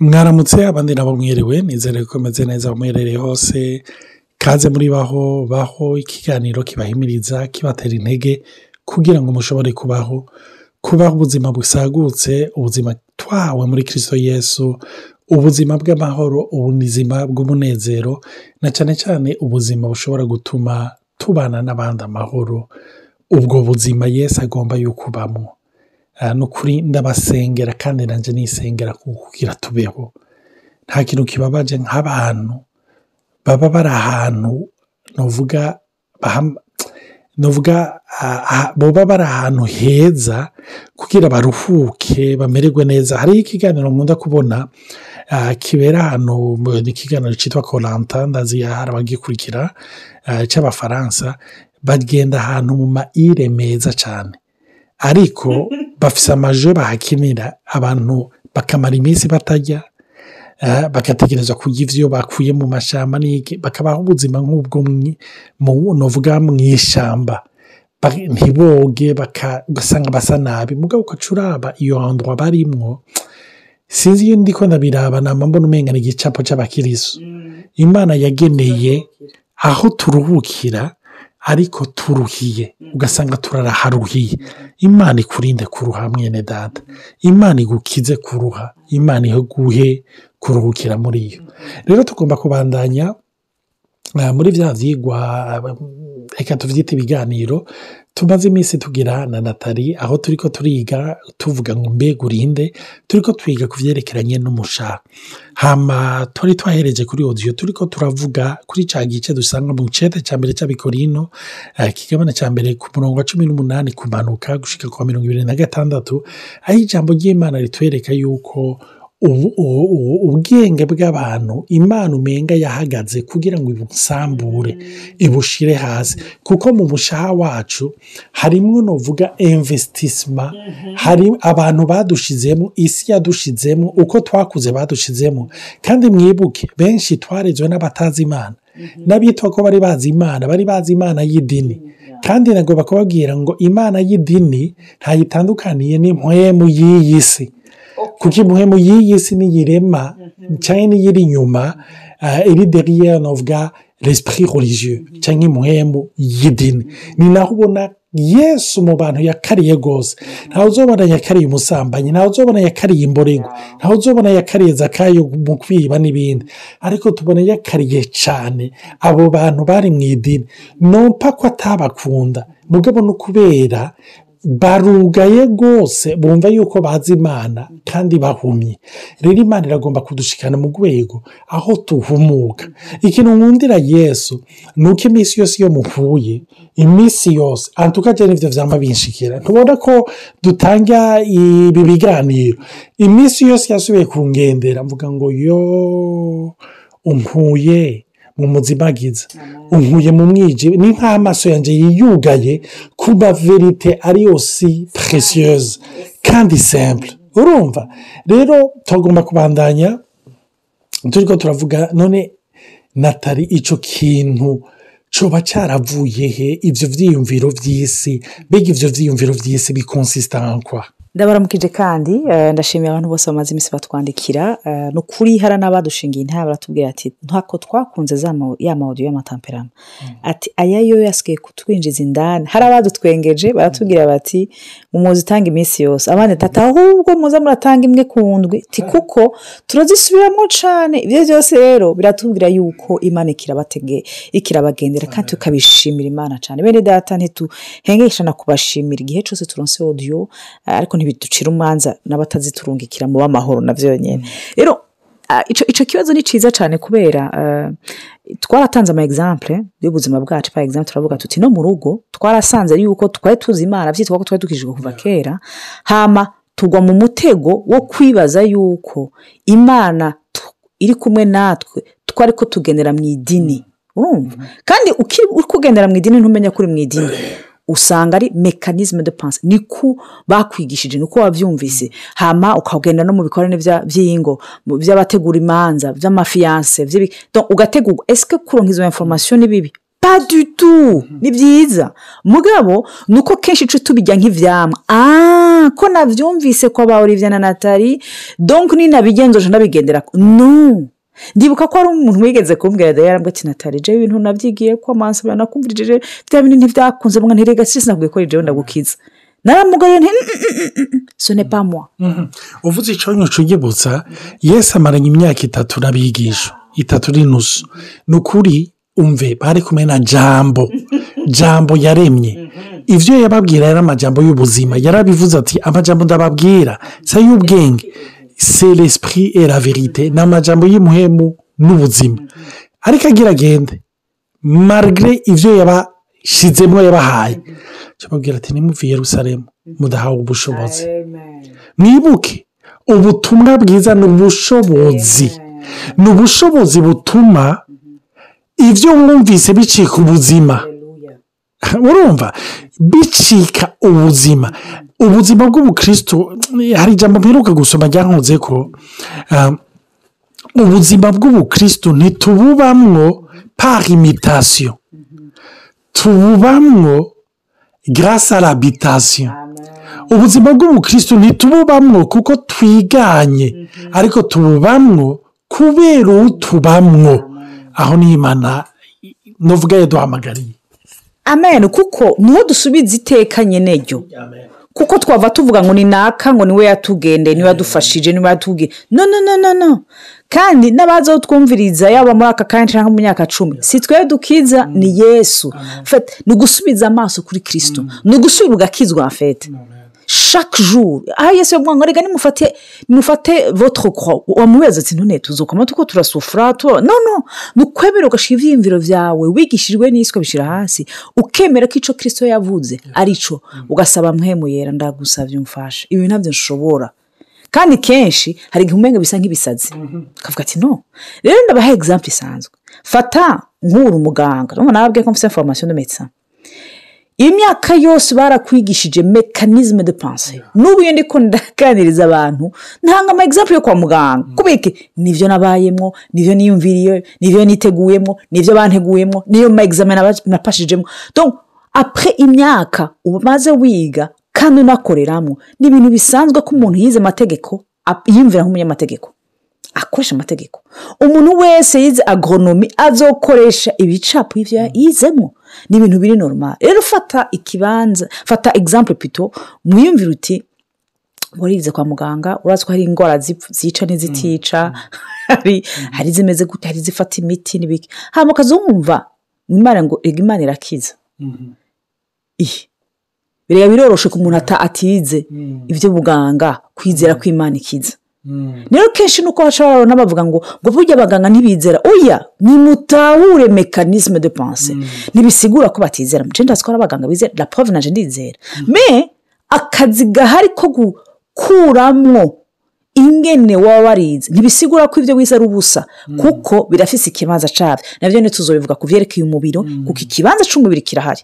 mwaramutse abandi nabo mwiriwe nizere ko meze neza aho muherereye hose. Kaze muri baho baho ikiganiro kibahimiriza kibatera intege kugira ngo mushobore kubaho kubaho ubuzima busagutse ubuzima twahawe muri kirisito yesu ubuzima bw'amahoro ubuzima bw'umunezero na cyane cyane ubuzima bushobora gutuma tubana n'abandi amahoro. Ubwo buzima yesu agomba yuko ubamo ni ukuri ndabasengera kandi nanjye nisengera kugira tubeho nta kintu kibabaje nk'abantu baba bari ahantu nuvuga nuvuga baba bari ahantu heza kugira baruhuke bamererwe neza hariho ikiganiro nkunda kubona kibera ahantu ni ikiganiro cyitwa koranta ndazi hari abagikurikira cy'abafaransa bagenda ahantu mu mayire meza cyane ariko bafise amajo bahakinira abantu bakamara iminsi batajya bagategereza kurya ibyo bakuye mu mashyamba bakabaho ubuzima nk'ubwo nuvuga mu ishyamba ntiboge ugasanga basa nabi. Mugabo ukaca uraba iyo handwa barimwo sinzi iyo ndi ko ndabiraba namba mbona umenga ni igicapo cy'abakiriso imana yageneye aho turuhukira ariko turuhiye. Ugasanga turaraharuhiye imana ikurinde kuruha mwene data. Imana igukize kuruha. Imana iguhe kuruhukira muri yo. Rero tugomba kubandanya muri bya byigwa reka tubyite ibiganiro. Tumaze iminsi tugira na natali aho turi ko turiga tuvuga ngo mbega urinde? Turi ko twiga ku byerekeranye n'umushahara. Hama twari twahereje kuri odiyo turi ko turavuga kuri cya gice dusanga mu cyete cya mbere cy'abikorino kigabane cya mbere ku murongo wa cumi n'umunani kumanuka gushyika ku wa mirongo ibiri na gatandatu aho ijambo ry'imana ritwereka yuko ubwenge bw'abantu imana umenga yahagaze kugira ngo ibusambure ibushire hasi. Kuko mu mushaha wacu harimo nuvuga imvesitisima hari abantu badushizemo isi yadushizemo uko twakuze badushizemo. Kandi mwibuke benshi twarezwe n'abatazi imana. N'abitwa ko bari bazi imana bari bazi imana y'idini. Kandi ntabwo bakababwira ngo imana y'idini ntayitandukaniye n'impwemu y'iyi si. Kuko impwemu y'iyi si niyirema cyangwa n'iyiri inyuma iri deriyeri novuga resipuri religieux. Cyangwa impwemu y'idini ni naho ubona yesu mu bantu yakariye rwose. Ntawe uzobona yakariye umusambanyi ntawe uzobona yakariye imborego ntawe uzobona yakariye zakayo mu kwiba n'ibindi. Ariko tubona yakariye cyane abo bantu bari mu idini. Numva ko atabakunda. Mugabo no kubera barugaye rwose bumva yuko bazi imana kandi bahumye. Rero imana iragomba kudushikana mu rwego aho tuhumuka. Ikintu nkundira yesu ni uko iminsi yose iyo muhuye iminsi yose antukaje n'ibyo byaba binshikira ntubona ko dutanga ibi biganiro. Iminsi yose yasubiye kungendera mvuga ngo yo umpuye mu muzimagiza unkuye mu mwijima. Ni nk'amaso yanjye yiyugaye ku maverite ari yose puresiyeze kandi sempure urumva? Rero tugomba kubandanya turi ko turavuga none natali icyo kintu coba cyaravuye he? Ibyo byiyumviro by'isi mbega ibyo byiyumviro by'isi bikonsisitankwa ndabaramukije kandi ndashimiye abantu bose bamaze iminsi batwandikira ni ukuri hari n'abadushingiye intara baratubwira ati ntako twakunze ya mawudiyo y'amatamperama ati aya yo yasigaye kutwinjiza indani. Hari abadutwengeje baratubwira bati muzi utanga iminsi yose. Abandi ati ahubwo muze muratanga imwe ku ndwi. Ti kuko turazisubiramo cyane ibyo byose rero biratubwira yuko imana ikirabagendera kandi tukabishimira imana cyane bene data ntituhengeshana kubashimira. Igihe cyose turonse odiyo ariko ntibiducira umanza n'abataziturungikira mu b'amahoro na byonyine rero icyo kibazo ni cyiza cyane kubera twaratanze ama egisampure y'ubuzima bwacu. Pa egisampure turavuga tuti no mu rugo twarasanze yuko twari tuzi imana byitwa ko twari dukijijwe kuva kera hama tugwa mu mutego wo kwibaza yuko imana iri kumwe natwe twari ko tugendera mu idini. Urumva? Kandi uri kugendera mu idini ntumenya ko uri mu idini. Usanga ari mekanizme de panse niko bakwigishije niko wabyumvise hama ukagenda no mu bikorane by'ingo by'abategura imanza by'amafiyanse ugategurwa. Esike kuronka izo informasiyo ni bibi? Padutu ni byiza mugabo ni uko kenshi icyo tubijya nk'ibyamwa ah ko nabyumvise ko ba Olivier na natali donk ninabigenzoje ndabigendera no ndibuka ko hari umuntu wigeze kumbwira da yarambwa ati jewe ibintu nabyigiye ko amaso banakumvirije bya bintu ntibyakunze mbwa ntirega sinabwiye ko jewe ndagukiza naramugaye nti sone pa moi. Uvuze icyo nyucugibutsa yesi amaranye imyaka itatu n'abigisha. Itatu n'inusu. Ni ukuri umve bari kumwe na jambo. Jambo yaremye. Ibyo yababwira yari amajambo y'ubuzima. Yarabivuze ati amajambo ndababwira. Si ay'ubwenge se l'esprit et la verite ni amajambo y'umuhemu n'ubuzima. Ariko agira agende. Marigre ibyo yabashyizemo yabahaye. Babwira ati nimuve Yerusalemu mudahawe ubushobozi. Mwibuke ubutumwa bwiza ni ubushobozi ni ubushobozi butuma ibyo mwumvise bicika ubuzima. Urumva? Bicika ubuzima. Ubuzima bw'ubukristo hari ijambo mperuka gusoma ryankunze ko ubuzima bw'ubukristo ntitububamwo par imitation. Tububamwo à l'habitation. Ubuzima bw'ubukristo ntitububamwo kuko twiganye ariko tububamwo kubera utubamwo. Aho niyo imana nuvuga yaduhamagariye. Amen. Kuko ni ho dusubiza iteka nyeneryo kuko twava tuvuga ngo ni naka ngo ni we yatugende ni we yadufashije ni we yatubwiye no no no no no. Kandi n'abaza twumviriza yaba muri aka kanya cyangwa mu myaka cumi si twe dukiza ni yesu. Ni ugusubiza amaso kuri kirisito ni ugusubira ugakizwa fete. Chaque jour. Aha yesu yavuga ngo reka nimufate nimufate votre croix. Wamubaza ati none tuzukoma tuko turasufura tuba no no ni ukwemera ugashyira ibyiyumviro byawe wigishijwe n'isi ukabishyira hasi ukemera ko icyo kirisito yavuze ari cyo ugasaba yera ndagusabye umfashe ibi ntabyo nshobora kandi kenshi hari igihe umenya bisa nk'ibisazi ukavuga ati no rero ndabaha egisampu isanzwe fata nk'uru umuganga urabona ko mfite inforomasiyo ndetse imyaka yose barakwigishije mekanizme de panse n'ubu iyo ndi ndaganiriza abantu ntanga ama egisampu yo kwa muganga. Kubera ni byo nabayemo ni byo niyumviriye ni byo niteguyemo ni byo banteguyemo niyo ma egizame napashijemo apure imyaka umaze wiga kandi unakoreramo ni ibintu bisanzwe ko umuntu yize amategeko yiyumvira nk'umunyamategeko. Akoresha amategeko. Umuntu wese yize agonomi azokoresha ibicapu y'ibyo yizemo. Ni ibintu biri normal. Rero fata ikibanza fata egisampu pito mwiyumvire uti warize kwa muganga urazi ko hari indwara zica n'izitica. Hari izimeze gute hari izifata imiti n'ibiki. Hano ukazumva imana ngo rega imana irakiza. Bireba biroroshe ku muntu atize iby'ubuganga kwizera ko imana ikiza. Rero kenshi nuko bashobora n'abavuga ngo ngo burya abaganga ntibizera. Oya nimutahure mekanizme de panse ntibisigura ko batizera. Mu cyenda ko abaganga bizera. La prove naje ndizera. Me akazi gahari ko gukuramwo ingene waba warize. Ntibisigura ko ibyo wize ari ubusa kuko birafise ikibanza cyabyo na byo ntituzobivuga ku byerekeye umubiri kuko ikibanza cy'umubiri kirahari.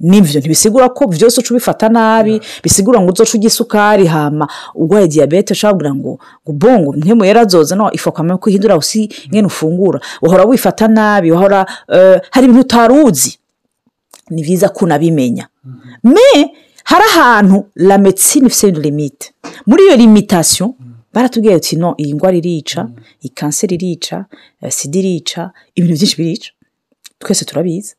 Nibyo ntibisigura ko byose uca ubifata nabi bisigura ngo uzoce ujya isukari hama urwaye diyabete ushobora ngo ngo ubongo nkemu yarazoza no ifoka ko ihindura usi nkene ufungura. Uhora wifata nabi uhora hari ibintu utari uzi ni byiza ko unabimenya. Me hari ahantu la medecine ifite limite. Muri iyo limitasiyo baratubwiye ati no iyi ndwara irica iyi kanseri irica sida irica ibintu byinshi birica. Twese turabizi.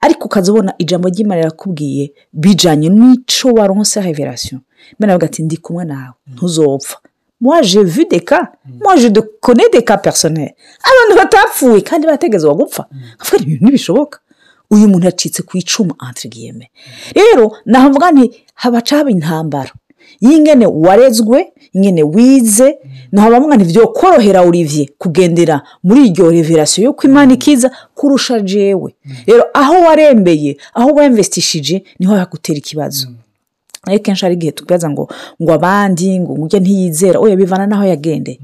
Ariko ukaza ubona ijambo ry'imana rirakubwiye bijyanye n'icyo waronse reverasiyo mbere nawe ati ndi kumwe nawe ntuzopfa. Mwaje vu de ka mwaje de kone de ka personel abantu batapfuye kandi bategezwa gupfa. Nkavuga ibintu ntibishoboka. Uyu muntu yacitse ku icumu antirigiyeme rero navuga nti habaca haba intambara. Y'ingene warezwe ingene wize ntabwo ntibyo korohera Olivier kugendera muri iryo reverasiyo yo imana ikiza kurusha jewe. Rero aho warembeye aho wemvestishije ni ho hakutera ikibazo. Ariko kenshi hari igihe tubaza ngo ngo abandi ngo ujye ntiyizera oya bivana n'aho yagendeye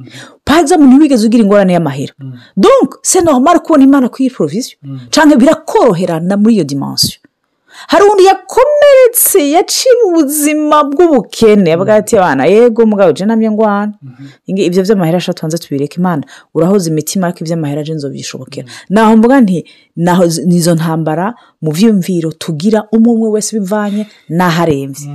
pazamu ntiwigeze ugira ingorane y'amahera donc se normal kubona imana kuri iyi porovisiyo cyangwa birakoroherana muri iyo dimansiyo hari undi yakomeretse yaciye mu buzima bw'ubukene bwati abana yego mugabo uje namye ngwana. Ibyo by'amahera ashatu hanze tubireke. Imana urahoza imitima ariko iby'amahera aje nzo byishobokera naho mvuga nti naho nizo ntambara mu byiyumviro tugira umwe umwe wese bivanye n'aho arembye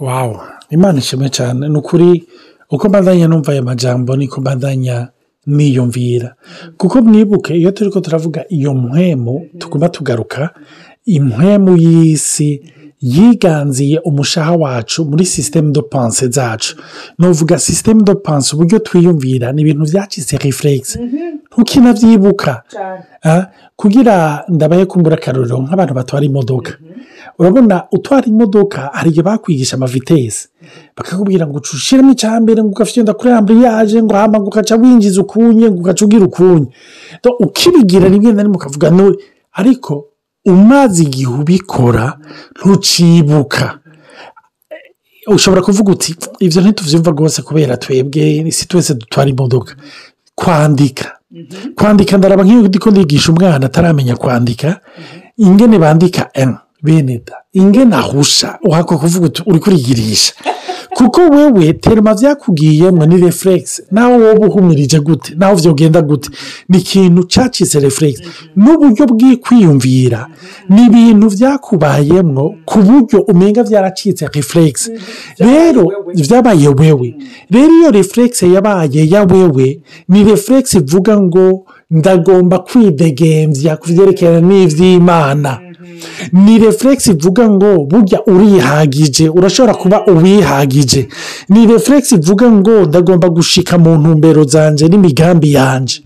wawu imana ishimwe cyane ni ukuri uko mbandanya numva aya majambo niko mbandanya niyumvira. Kuko mwibuke iyo turi ko turavuga iyo mpwemu tuguma tugaruka impwemu y'isi yiganziye umushaha wacu muri sisiteme do panse zacu. Nuvuga sisiteme do panse uburyo twiyumvira ni ibintu byacitse refuregisi ntukinabyibuka Ah, kugira ndabaye kumbura akaruriro nk'abantu batwara imodoka. Urabona utwara imodoka hari igihe bakwigisha amavitesi bakakubwira ngo uca ushyiramo icyambere ngo ugafite kuri amburiyaje ngo ngo ugaca winjiza ukunye ngo ugaca ugira ukunye. Ukibigira rimwe na rimwe ukavuga none ariko umaze igihe ubikora ntucibuka ushobora kuvuga uti ibyo ntitubyumva rwose kubera twebwe si twese dutwara imodoka. Kwandika. Kwandika ndaraba nk'iyo ndiko ndigisha umwana ataramenya kwandika. Ingene bandika eni bene da ingene ahusha uhakwa kuvuga uti uri kurigirisha. kuko wewe terima byakugiyemo ni refuregisi nawe wowe uhumirije gute? Nawe byogenda gute? Ni ikintu cyacize refuregisi n'uburyo bw'ikwiyumvira ni ibintu byakubayemo ku buryo umenga byaracitse refuregisi rero byabaye wewe rero iyo refuregisi yabaye ya wewe ni refuregisi ivuga ngo ndagomba kwidegembya ku byerekeranye n'iby'imana ni refuregisi ivuga ngo burya urihagije. Urashobora kuba uwihagije. Ni refuregisi ivuga ngo ndagomba gushika mu ntumbero zanjye n'imigambi yanjye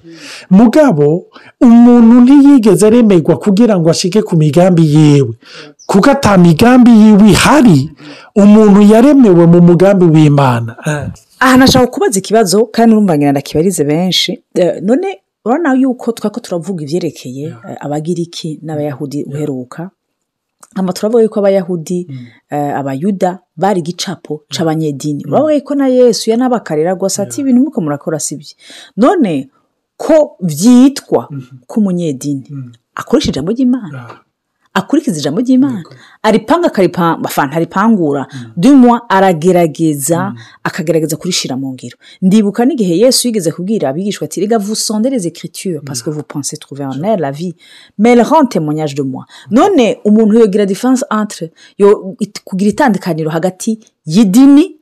mugabo umuntu ntiyigeze aremerwa kugira ngo ashike ku migambi yiwe. Kuko ata migambi yiwe ihari umuntu yaremewe mu mugambi w'imana. Aha nashaka kubaza ikibazo kandi urumva ngira benshi. Eh, none urabona yuko twari ko turavuga ibyerekeye eh, abagiriki n'abayahudi uheruka. Hano turavuga yuko abayahudi eh, abayuda bari igicapo c'abanyedini. Uravuga yuko na yesu yanabakarira rwose ati ibintu muko murakora si byo none ko byitwa ko umunyedini akoresha ijambo ry'imana. Akurikiza ijambo ry'imana. Aripanga akaripanga fanta aripangura dumwa aragerageza akagerageza kurishira mu ngiro. Ndibuka n'igihe yesu yigeze kubwira abigishwa ati rega vous sondez les écritures parce que vous pensez trouver en elle la vie. Mais rend témoignage de moi. None umuntu yogira différence entre yo kugira itandukaniro hagati y'idini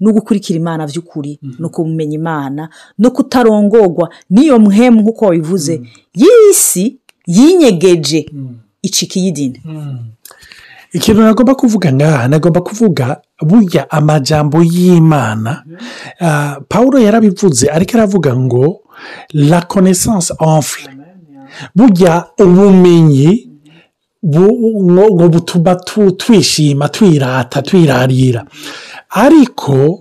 no gukurikira imana by'ukuri no kumenya imana no kutarongorwa. N'iyo muhemu nk'uko wabivuze. Y'isi yinyegeje. Icika iy'idini ikintu nagomba kuvuga ngaha nagomba kuvuga burya amajambo y'imana ah, paul yarabivuze ariko aravuga ngo la connaissance enfle. Burya ubumenyi bu- ngo butuma tu- twishima twirata twirarira. Ariko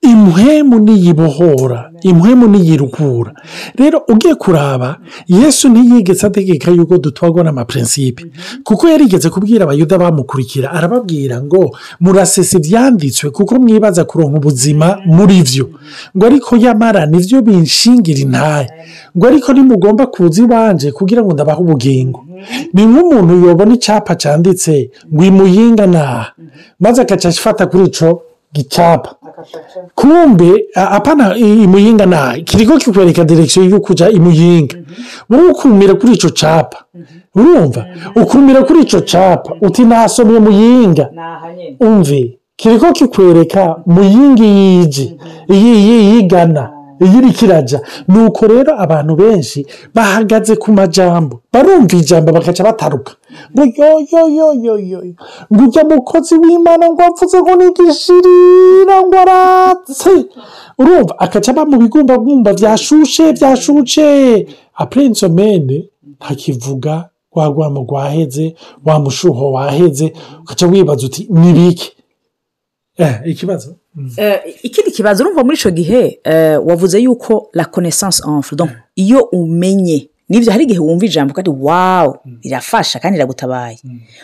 impwemu niyibohora. Impwemu niyiruhura rero ugiye kuraba yesu ntiyigeze ategeka yuko dutwarwa n'amapurinsipe kuko yarigeze kubwira abayuda bamukurikira arababwira ngo murasesa ibyanditswe kuko mwibaza kuronka ubuzima muri byo ngo ariko yamara ni byo binshingira intaye ngo ariko nimugomba kuza iwanje kugira ngo ndabahe ubugingo. Ni nk'umuntu yobona icyapa cyanditse ngo imuyinga naha maze agaca kuri icyo gicapa. Kumbe apana imuyinga naha kiriko kikwereka direkisiyo yo kuja imuyinga. Wowe ukumira kuri ico capa. Urumva? Ukumira kuri ico capa uti nasomye muyinga. Umve? Kiriko kikwereka muyinga iyi iyi yigana. Iyi iriko iraja nuko rero abantu benshi bahagaze ku majambo barumva ijambo bakaca bataruka. Ngo yo yo yo yo yo ngo ujya mukozi w'imana ngo avuze ngo nigishirira ngo aratse. Urumva akaca aba mu bigumbagumba byashushe byashushe apure insomene ntakivuga wa rwamo rwaheze wa mushuho waheze. Ugaca wibaza uti ni biki? Eh ikibazo? Ikindi kibazo urumva muri icyo gihe eh, wavuze yuko la connaissance enfle. Donc iyo umenye ni byo hari igihe wumva ijambo kandi wawu rirafasha kandi riragutabaye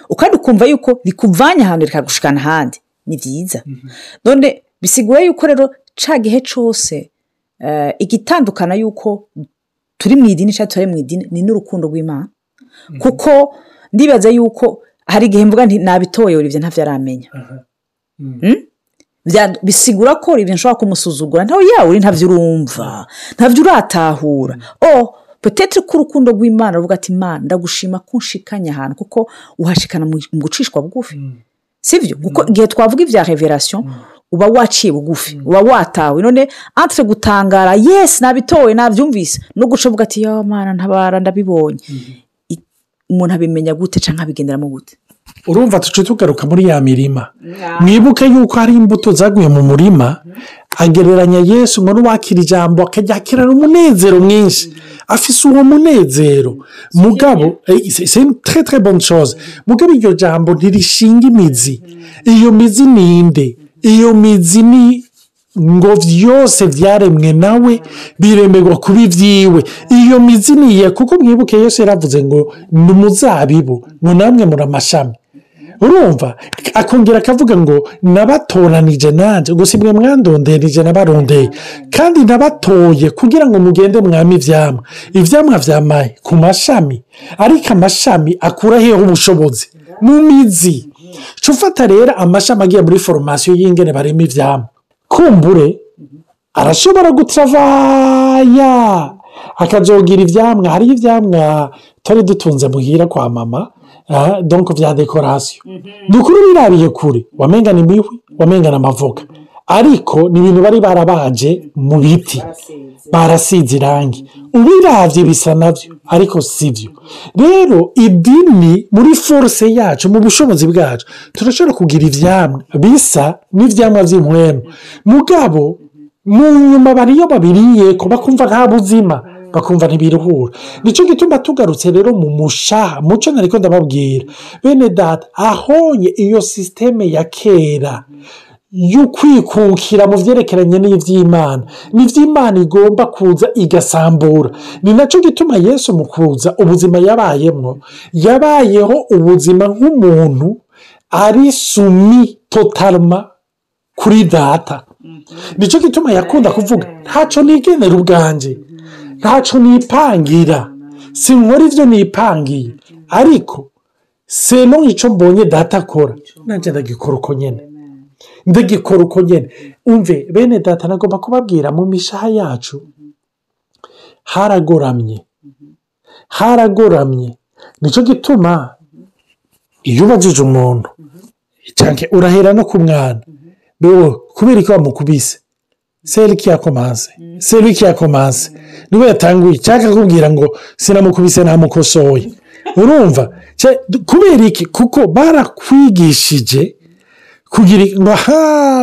ukandi ukumva yuko rikuvanye ahantu rikagushikana ahandi. Ni byiza none bisigura yuko rero ca gihe cyose eh, igitandukana yuko turi mu idini cyangwa tutari mu idini ni n'urukundo rw'imana. Kuko ndibaza yuko hari igihe mvuga nti nabitoye ibyo ntavyo aramenya Bya- bisigura ko ibyo nshobora kumusuzugura. Ntawe yawe uri ntabyo urumva ntabyo uratahura o petete ko urukundo rw'imana ruvuga ati imana ndagushima ko unshikanye ahantu kuko uhashikana mu gucishwa bugufi. Sibyo kuko igihe twavuga ibya reverasiyo uba waciye bugufi uba watawe. None antire gutangara yesi nabitowe nabyumvise no guca uvuga ati yo mwana ntabara ndabibonye. Umuntu abimenya gute cyangwa abigenderamo gute? Urumva tuce tugaruka muri ya mirima. Mwibuke yuko hari imbuto zaguye mu murima. Agereranya yesu ngo n'uwakira ijambo akajya umunezero mwinshi. Afise uwo munezero. Mugabo eh, très bonne chose. Mugabo iryo jambo ntirishinga imizi. Iyo mizi ni inde. Iyo mizi ni ngo byose byaremwe nawe biremerwa kuba ibyiwe iyo mizi ni iye kuko mwibuke yesu yaravuze ngo ni umuzabibu ngo namwe muri amashami. Urumva akongera akavuga ngo nabatoranije nanjye ngo si mwe mwandonderije nabarondeye. Kandi nabatoye kugira ngo mugende mwame ibyamwa ibyamwa byamaye ku mashami. Ariko amashami akura heho ubushobozi? Mu mizi. Ufata rero amashami agiye muri foromasiyo y'ingene barema ibyamwa kumbure arashobora gutaravaya akazogira ibyamwa hariho ibyamwa twari dutunze muhira kwa mama. Ah, donc bya dekorasiyo ni ukuri birabiye kure wamenga ni imihwi wamenga ni amavoka ariko ni ibintu bari barabaje mu biti. Barasize. Irangi. Ubirabye bisa na byo ariko si byo rero idini muri force yacu mu bushobozi bwacu turashobora kugira ibyamwa bisa n'ibyamwa by'inkwemu mugabo mu nyuma bariyo babiriye ko bakumva nta buzima. Bakumva ntibiruhura ni cyo gituma tugarutse rero mu mushaha muco nariko ndababwira. Bene data ahonye iyo sisiteme ya kera yo kwikukira mu byerekeranye n'iby'imana n'iby'imana igomba kuza igasambura. Ni na cyo gituma yesu mu kuza ubuzima yabayemo yabayeho ubuzima nk'umuntu ari sumi totalma kuri data. Nicyo gituma yakunda kuvuga ntacyo nigenera ubwanjye ntacyo nipangira. Sinkora ibyo nipangiye. Ariko seno icyo mbonye data akora. Nanjye ndagikora uko nyine ndagikora uko nyine umve bene data nagomba kubabwira mu mishaha yacu. Haragoramye. Haragoramye. Nicyo gituma iyo ubajije umuntu. Cyangwa urahera no ku mwana. Kubera ko wamukubise seri kiyakomanse seri kiyakomanse ni we yatanguye. Cyangwa akakubwira ngo sinamukubise namukosoye. Urumva? Kubera iki? Kuko barakwigishije kugira ngo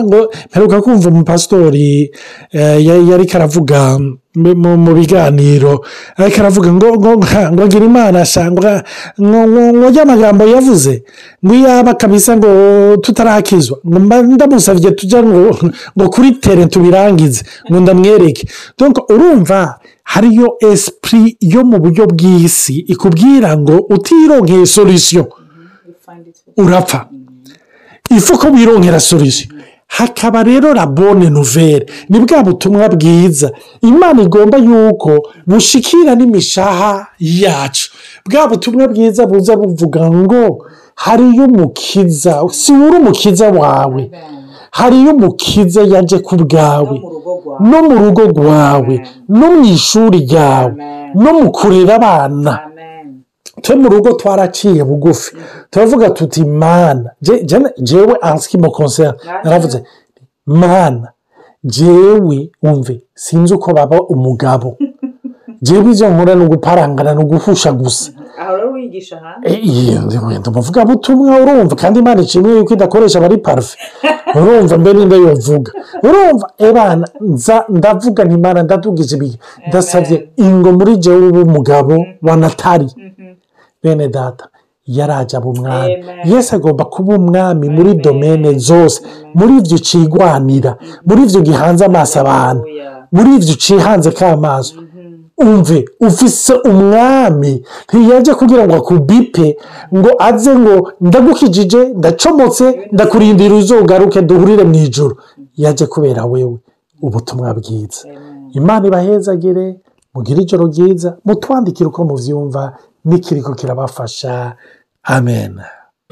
ngo mperuka kumva umupasitori eh, ya- yari karavuga mu- biganiro. Ariko aravuga ngo ngo agira imana ashanga ngo ry'amagambo yavuze ngo iyaba kabisa ngo tutarakizwa. Ngo ndamusabye tujya ngo kuri tere tubirangize ngo ndamwereke. Urumva hariyo esprit yo mu buryo bw'isi ikubwira ngo utironkeye solution. Urapfa. Ifu ko wironkera solution. Hakaba rero la bonne nouvelle. Ni bwa butumwa bwiza. Imana igomba yuko bushikira n'imishaha yacu. Bwa butumwa bwiza buza buvuga ngo hariyo umukiza. Si uri umukiza wawe. Hariyo umukiza yaje ku bwawe. No mu rugo rwawe no mu ishuri ryawe. No mu kurera abana. Twe mu rugo twaraciye bugufi. Turavuga tuti mana je- je- jewe ansikimo konseri naravuze mana jewe wumve sinzi uko baba umugabo. Jewe izo nkora ni uguparangana ni uguhusha gusa. Aho rero wigisha hanze iyo umuvuga butumwa urumva. Kandi imana ishimwe yuko idakoresha abari parufe urumva mbere n'inda yovuga. Urumva ebana ndavuga ntimana ndadugije ibi ndasabye ingo muri jewe w'umugabo wa natali. Bene data aba umwami yesu agomba kuba umwami muri domene zose. Muri ibyo ucigwanira muri ibyo gihanze amaso abantu muri ibyo ucihanze k'amaso. Umve ufise umwami ntiyaje kugira ngo akubipe ngo aze ngo ndagukijije ndacomotse ndakurindira uzogaruke duhurire mu ijoro yaje kubera wewe ubutumwa bwiza. Imana ibahezagire mugire ijoro ryiza mutwandikire uko mubyumva n'ikiriko kirabafasha amen.